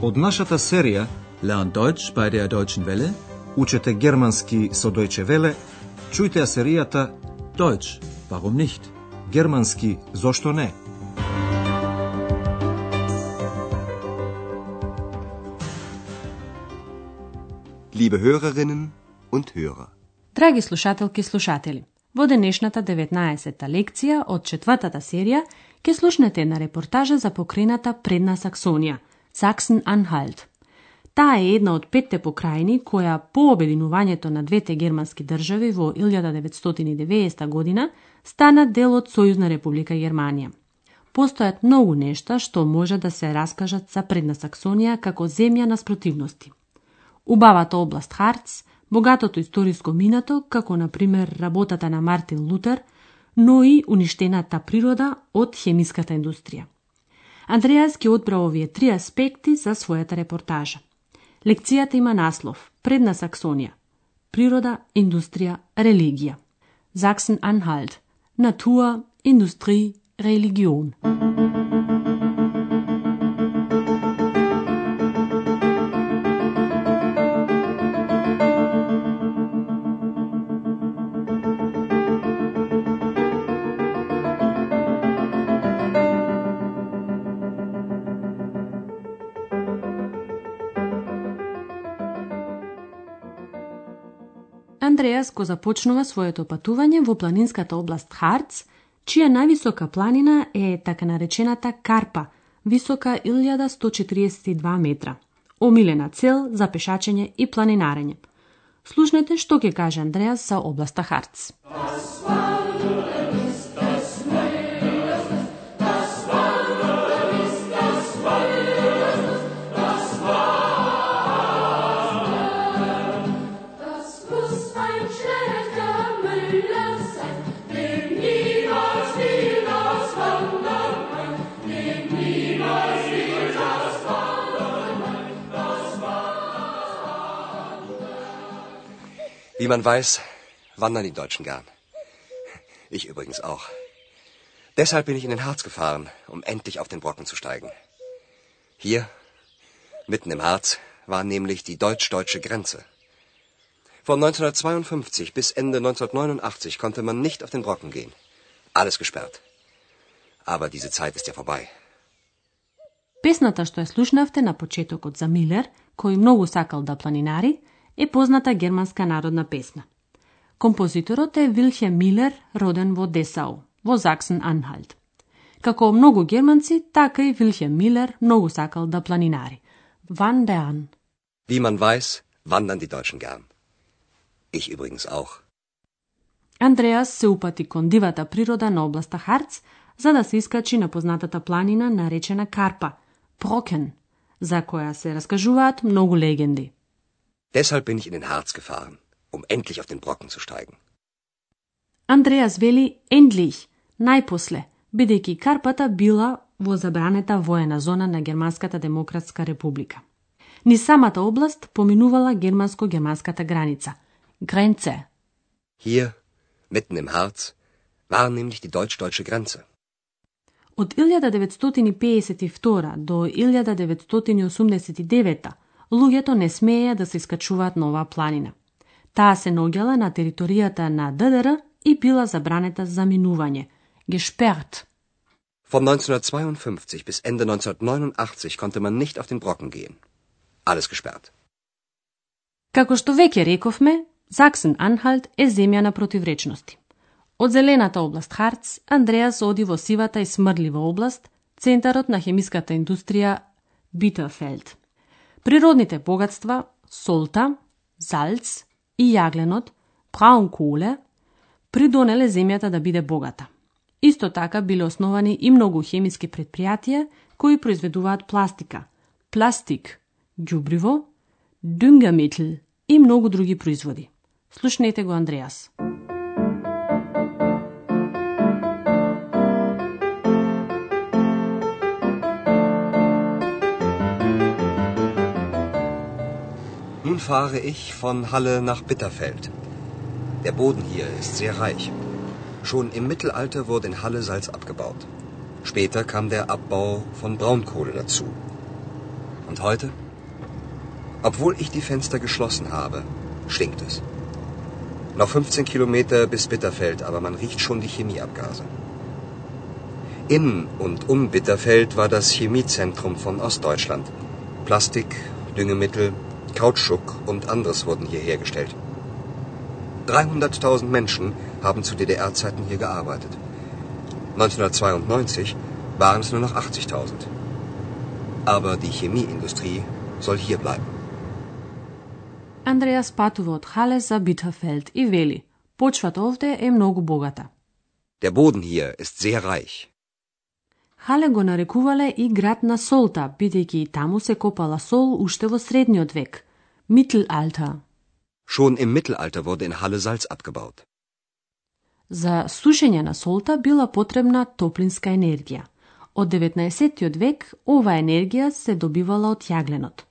Од нашата серија Lern Deutsch bei der Deutschen Welle. Учете германски со Deutsche Welle, чујте ја серијата Deutsch, warum nicht? Германски зошто не? Liebe Hörerinnen und Hörer. Драги слушателки и слушатели, во денешната 19-та лекција од четвртата серија ќе слушнете една репортажа за покрената предна Саксонија, Саксен Анхалт. Таа е една од петте покрајни која по обединувањето на двете германски држави во 1990 година стана дел од Сојузна република Германија. Постојат многу нешта што може да се раскажат за предна Саксонија како земја на спротивности. Убавата област Харц, богатото историско минато, како на пример работата на Мартин Лутер, но и уништената природа од хемиската индустрија. Андреас ги одбра овие три аспекти за својата репортажа. Лекцијата има наслов Предна Саксонија. Природа, индустрија, религија. Саксен Анхалт. Натур, Industrie, Religion. Андреас го започнува своето патување во планинската област Харц, чија највисока планина е така наречената Карпа, висока 1142 метра. Омилена цел за пешачење и планинарење. Слушнете што ќе каже Андреас за областа Харц. Das man weiß, wandern die Deutschen gern. Ich übrigens auch. Deshalb bin ich in den Harz gefahren, um endlich auf den Brocken zu steigen. Hier, mitten im Harz, war nämlich die deutsch-deutsche Grenze. Von 1952 bis Ende 1989 konnte man nicht auf den Brocken gehen. Alles gesperrt. Aber diese Zeit ist ja vorbei. Песната што ја слушнавте на почетокот за Милер, кој многу сакал да планинари, е позната германска народна песна. Композиторот е Вилхем Милер, роден во Десау, во Заксен Анхалт. Како многу германци, така и Вилхем Милер многу сакал да планинари. Ван Дерн. Wie man weiß, wandern die Deutschen gern. Ich übrigens auch. Андреас се упати кон дивата природа на областа Харц, за да се искачи на познатата планина наречена Карпа, Брокен, за која се раскажуваат многу легенди. Deshalb bin ich in den Harz gefahren, um endlich auf den Brocken zu steigen. Андреас вели ендлих, најпосле, бидејќи Карпата била во забранета воена зона на Германската демократска република. Ни самата област поминувала германско-германската граница. Гренце. Hier, mitten im Harz, war nämlich die deutsch-deutsche Grenze. Од 1952 до 1989 луѓето не смееја да се искачуваат на оваа планина. Таа се наоѓала на територијата на ДДР и била забранета за минување. Gesperrt. Von 1952 bis Ende 1989 konnte man nicht auf den Brocken gehen. Alles gesperrt. Како што веќе рековме, Заксен Анхалт е земја на противречности. Од зелената област Харц, Андреас оди во сивата и смрдлива област, центарот на хемиската индустрија Биттерфелд. Природните богатства, солта, залц и јагленот, браунколе, придонеле земјата да биде богата. Исто така биле основани и многу хемиски предпријатија кои произведуваат пластика, пластик, ѓубриво, дюнгамитл и многу други производи. Слушнете го Андреас. Fahre ich von Halle nach Bitterfeld. Der Boden hier ist sehr reich. Schon im Mittelalter wurde in Halle Salz abgebaut. Später kam der Abbau von Braunkohle dazu. Und heute? Obwohl ich die Fenster geschlossen habe, stinkt es. Noch 15 Kilometer bis Bitterfeld, aber man riecht schon die Chemieabgase. In und um Bitterfeld war das Chemiezentrum von Ostdeutschland. Plastik, Düngemittel, Kautschuk und anderes wurden hier hergestellt. 300.000 Menschen haben zu DDR-Zeiten hier gearbeitet. 1992 waren es nur noch 80.000. Aber die Chemieindustrie soll hier bleiben. Андреас патува од Хале за Битафелд и вели, почвата овде е многу богата. Der Boden hier ist sehr reich. Хале го нарекувале и град на солта, бидејќи и таму се копала сол уште во средниот век, Mittelalter. Schon im Mittelalter wurde in Halle Salz abgebaut. За сушење на солта била потребна топлинска енергија. Од 19. век ова енергија се добивала од јагленот.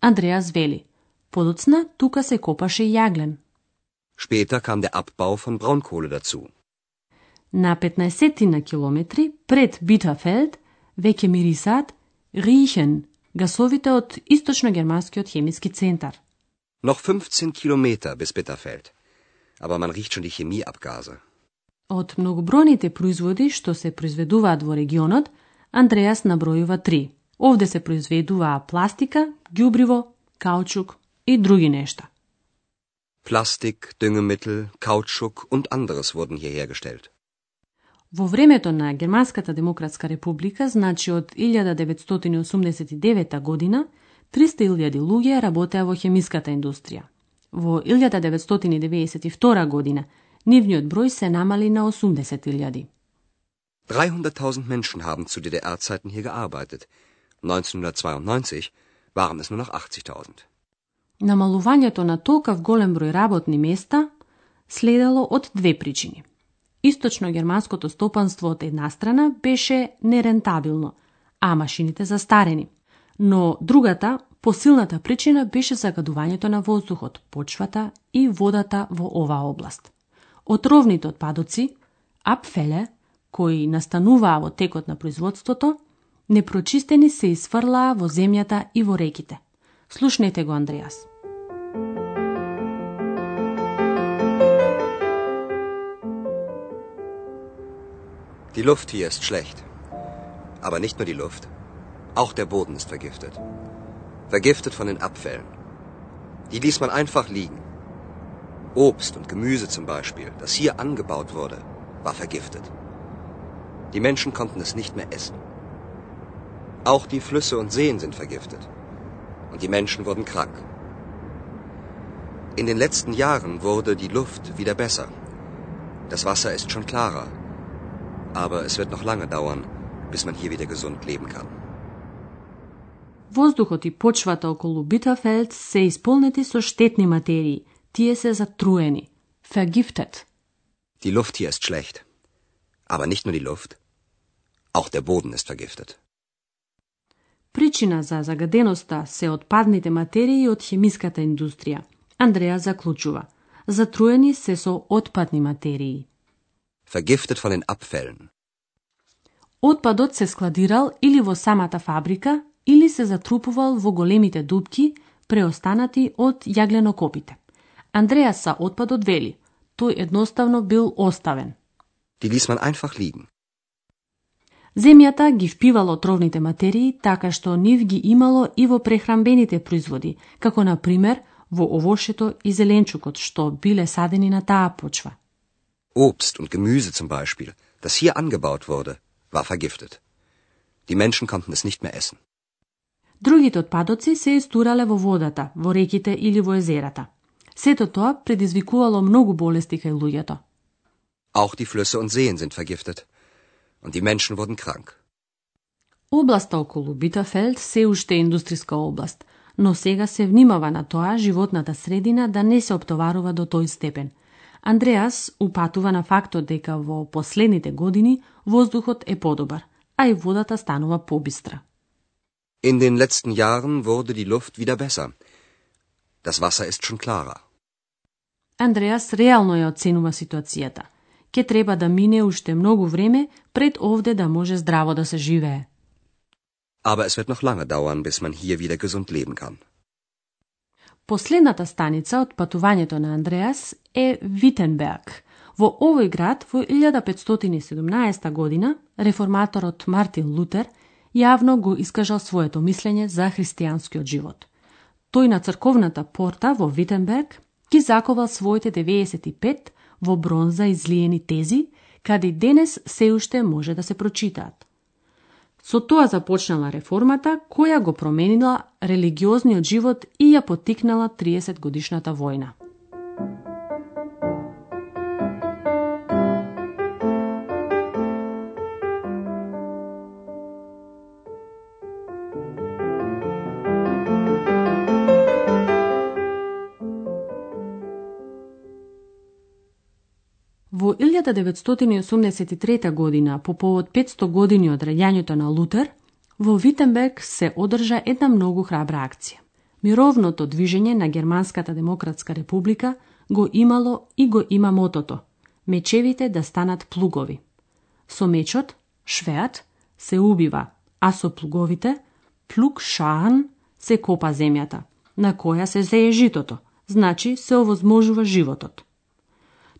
Андреас вели, подоцна тука се копаше јаглен. Später kam der Abbau von Braunkohle dazu. На 15 на километри пред Битафелд веќе мирисаат рихен, гасовите од источно-германскиот хемиски центар. Noch 15 Kilometer bis Bitterfeld. Aber man riecht schon die Chemieabgase. Од многобројните производи што се произведуваат во регионот, Андреас набројува три. Овде се произведуваа пластика, ѓубриво, каучук и други нешта. Plastik, Düngemittel, Kautschuk und anderes wurden hier hergestellt. Во времето на Германската демократска република, значи од 1989 година, 300.000 луѓе работеа во хемиската индустрија. Во 1992 година, нивниот број се намали на 80.000. 300.000 Menschen haben zu DDR-Zeiten hier gearbeitet. 1992 waren es nur noch 80.000. Намалувањето на толков голем број работни места следело од две причини. Источно-германското стопанство од една страна беше нерентабилно, а машините застарени. Но другата, посилната причина беше загадувањето на воздухот, почвата и водата во оваа област. Отровните отпадоци, апфеле, кои настануваа во текот на производството, непрочистени се исфрлаа во земјата и во реките. Слушнете го, Андреас. Die Luft hier ist schlecht. Aber nicht nur die Luft. Auch der Boden ist vergiftet. Vergiftet von den Abfällen. Die ließ man einfach liegen. Obst und Gemüse zum Beispiel, das hier angebaut wurde, war vergiftet. Die Menschen konnten es nicht mehr essen. Auch die Flüsse und Seen sind vergiftet. Und die Menschen wurden krank. In den letzten Jahren wurde die Luft wieder besser. Das Wasser ist schon klarer. Aber es wird noch lange dauern, bis man hier wieder gesund leben kann. Воздухот и почвата околу Битафелд се исполнети со штетни материи. Тие се затруени. Vergiftet. Die Luft hier ist schlecht. Aber nicht nur die Luft. Auch der Boden ist vergiftet. Причина за загаденоста се отпадните материи од хемиската индустрија. Андреа заклучува. Затруени се со отпадни материи. Vergiftet von den Abfällen. Отпадот се складирал или во самата фабрика, или се затрупувал во големите дупки, преостанати од јагленокопите. Андреас са отпадот вели, тој едноставно бил оставен. Die ließ man einfach liegen. Земјата ги впивала отровните материи, така што нив ги имало и во прехрамбените производи, како на пример во овошето и зеленчукот, што биле садени на таа почва. Obst und Gemüse zum Beispiel, das hier angebaut wurde, war vergiftet. Die Menschen konnten es nicht mehr essen. Другите отпадоци се истурале во водата, во реките или во езерата. Сето тоа предизвикувало многу болести кај луѓето. Auch die Flüsse und Seen sind vergiftet. Und die Menschen wurden krank. Областа околу Битафелд се уште е индустријска област, но сега се внимава на тоа животната средина да не се оптоварува до тој степен. Андреас упатува на фактот дека во последните години воздухот е подобар, а и водата станува побистра. In den letzten Jahren wurde die Luft wieder besser. Das Wasser ist schon klarer. Андреас реално ја оценува ситуацијата. Ке треба да мине уште многу време пред овде да може здраво да се живее. Aber es wird noch lange dauern, bis man hier wieder gesund leben kann. Последната станица од патувањето на Андреас е Витенберг. Во овој град во 1517 година реформаторот Мартин Лутер јавно го искажал своето мислење за христијанскиот живот. Тој на црковната порта во Витенберг ги заковал своите 95 во бронза излиени тези, каде денес се уште може да се прочитаат. Со тоа започнала реформата која го променила религиозниот живот и ја потикнала 30 годишната војна. Во 1983 година, по повод 500 години од раѓањето на Лутер, во Витенберг се одржа една многу храбра акција. Мировното движење на Германската демократска република го имало и го има мотото мечевите да станат плугови. Со мечот, швеат, се убива, а со плуговите, плуг шаан, се копа земјата, на која се зее житото, значи се овозможува животот.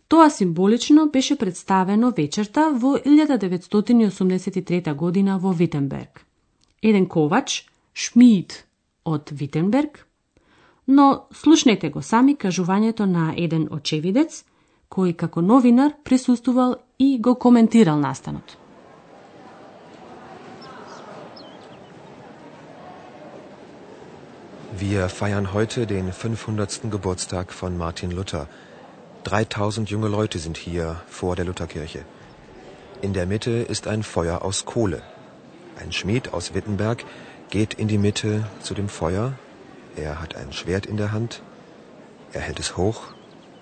Тоа символично беше представено вечерта во 1983 година во Витенберг. Еден ковач, Шмид од Витенберг, но слушнете го сами кажувањето на еден очевидец, кој како новинар присуствувал и го коментирал настанот. Wir feiern heute den 500. Geburtstag von Martin Luther. 3000 junge Leute sind hier vor der Lutherkirche. In der Mitte ist ein Feuer aus Kohle. Ein Schmied aus Wittenberg geht in die Mitte zu dem Feuer. Er hat ein Schwert in der Hand. Er hält es hoch.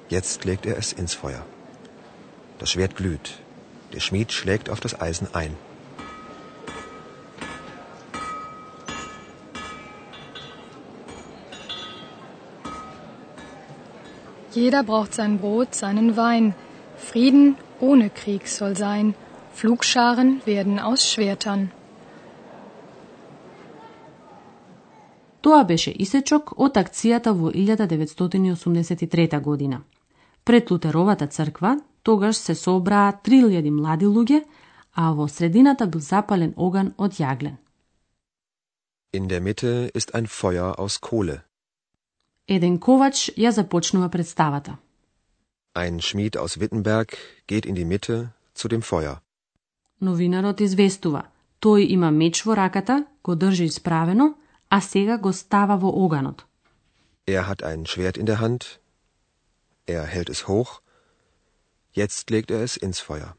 Jetzt legt er es ins Feuer. Das Schwert glüht. Der Schmied schlägt auf das Eisen ein. Jeder braucht sein Brot, seinen Wein. Frieden ohne Krieg soll sein. Flugscharen werden aus Schwertern. Тоа беше исечок од акцијата во 1983 година. Пред Лутеровата црква тогаш се собраа 3000 млади луѓе, а во средината бил запален оган од јаглен. In der Mitte ist ein Feuer aus Kohle. Еден ковач ја започнува представата. Ein Schmied aus Wittenberg geht in die Mitte zu dem Feuer. Новинарот известува. Тој има меч во раката, го држи исправено, а сега го става во оганот. Er hat ein Schwert in der Hand. Er hält es hoch. Jetzt legt er es ins Feuer.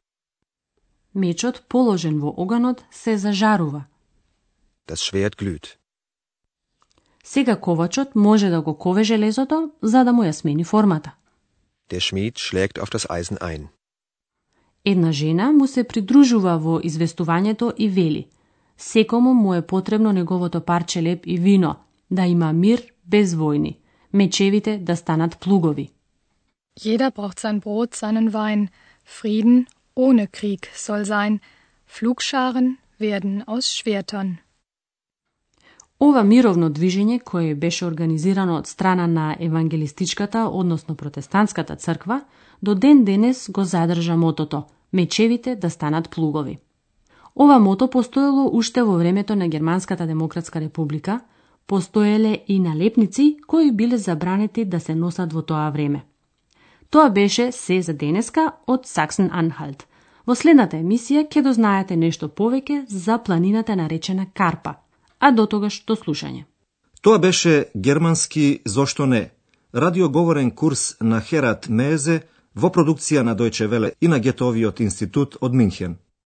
Мечот положен во оганот се зажарува. Das Schwert glüht. Сега ковачот може да го кове железото за да му ја смени формата. Der Schmied schlägt auf das Eisen ein. Една жена му се придружува во известувањето и вели Секому му е потребно неговото парче леп и вино, да има мир без војни, мечевите да станат плугови. Jeder braucht sein Brot, seinen Wein. Frieden ohne Krieg soll sein. Flugscharen werden aus Schwertern. Ова мировно движење, кое беше организирано од страна на евангелистичката, односно протестантската црква, до ден денес го задржа мотото мечевите да станат плугови. Ова мото постоело уште во времето на Германската демократска република, постоеле и налепници кои биле забранети да се носат во тоа време. Тоа беше се за денеска од Саксен Анхалт. Во следната емисија ќе дознаете нешто повеќе за планината наречена Карпа, а до тогаш до слушање. Тоа беше германски зошто не, радиоговорен курс на Херат Мезе во продукција на Дојче Веле и на Гетовиот институт од Минхен.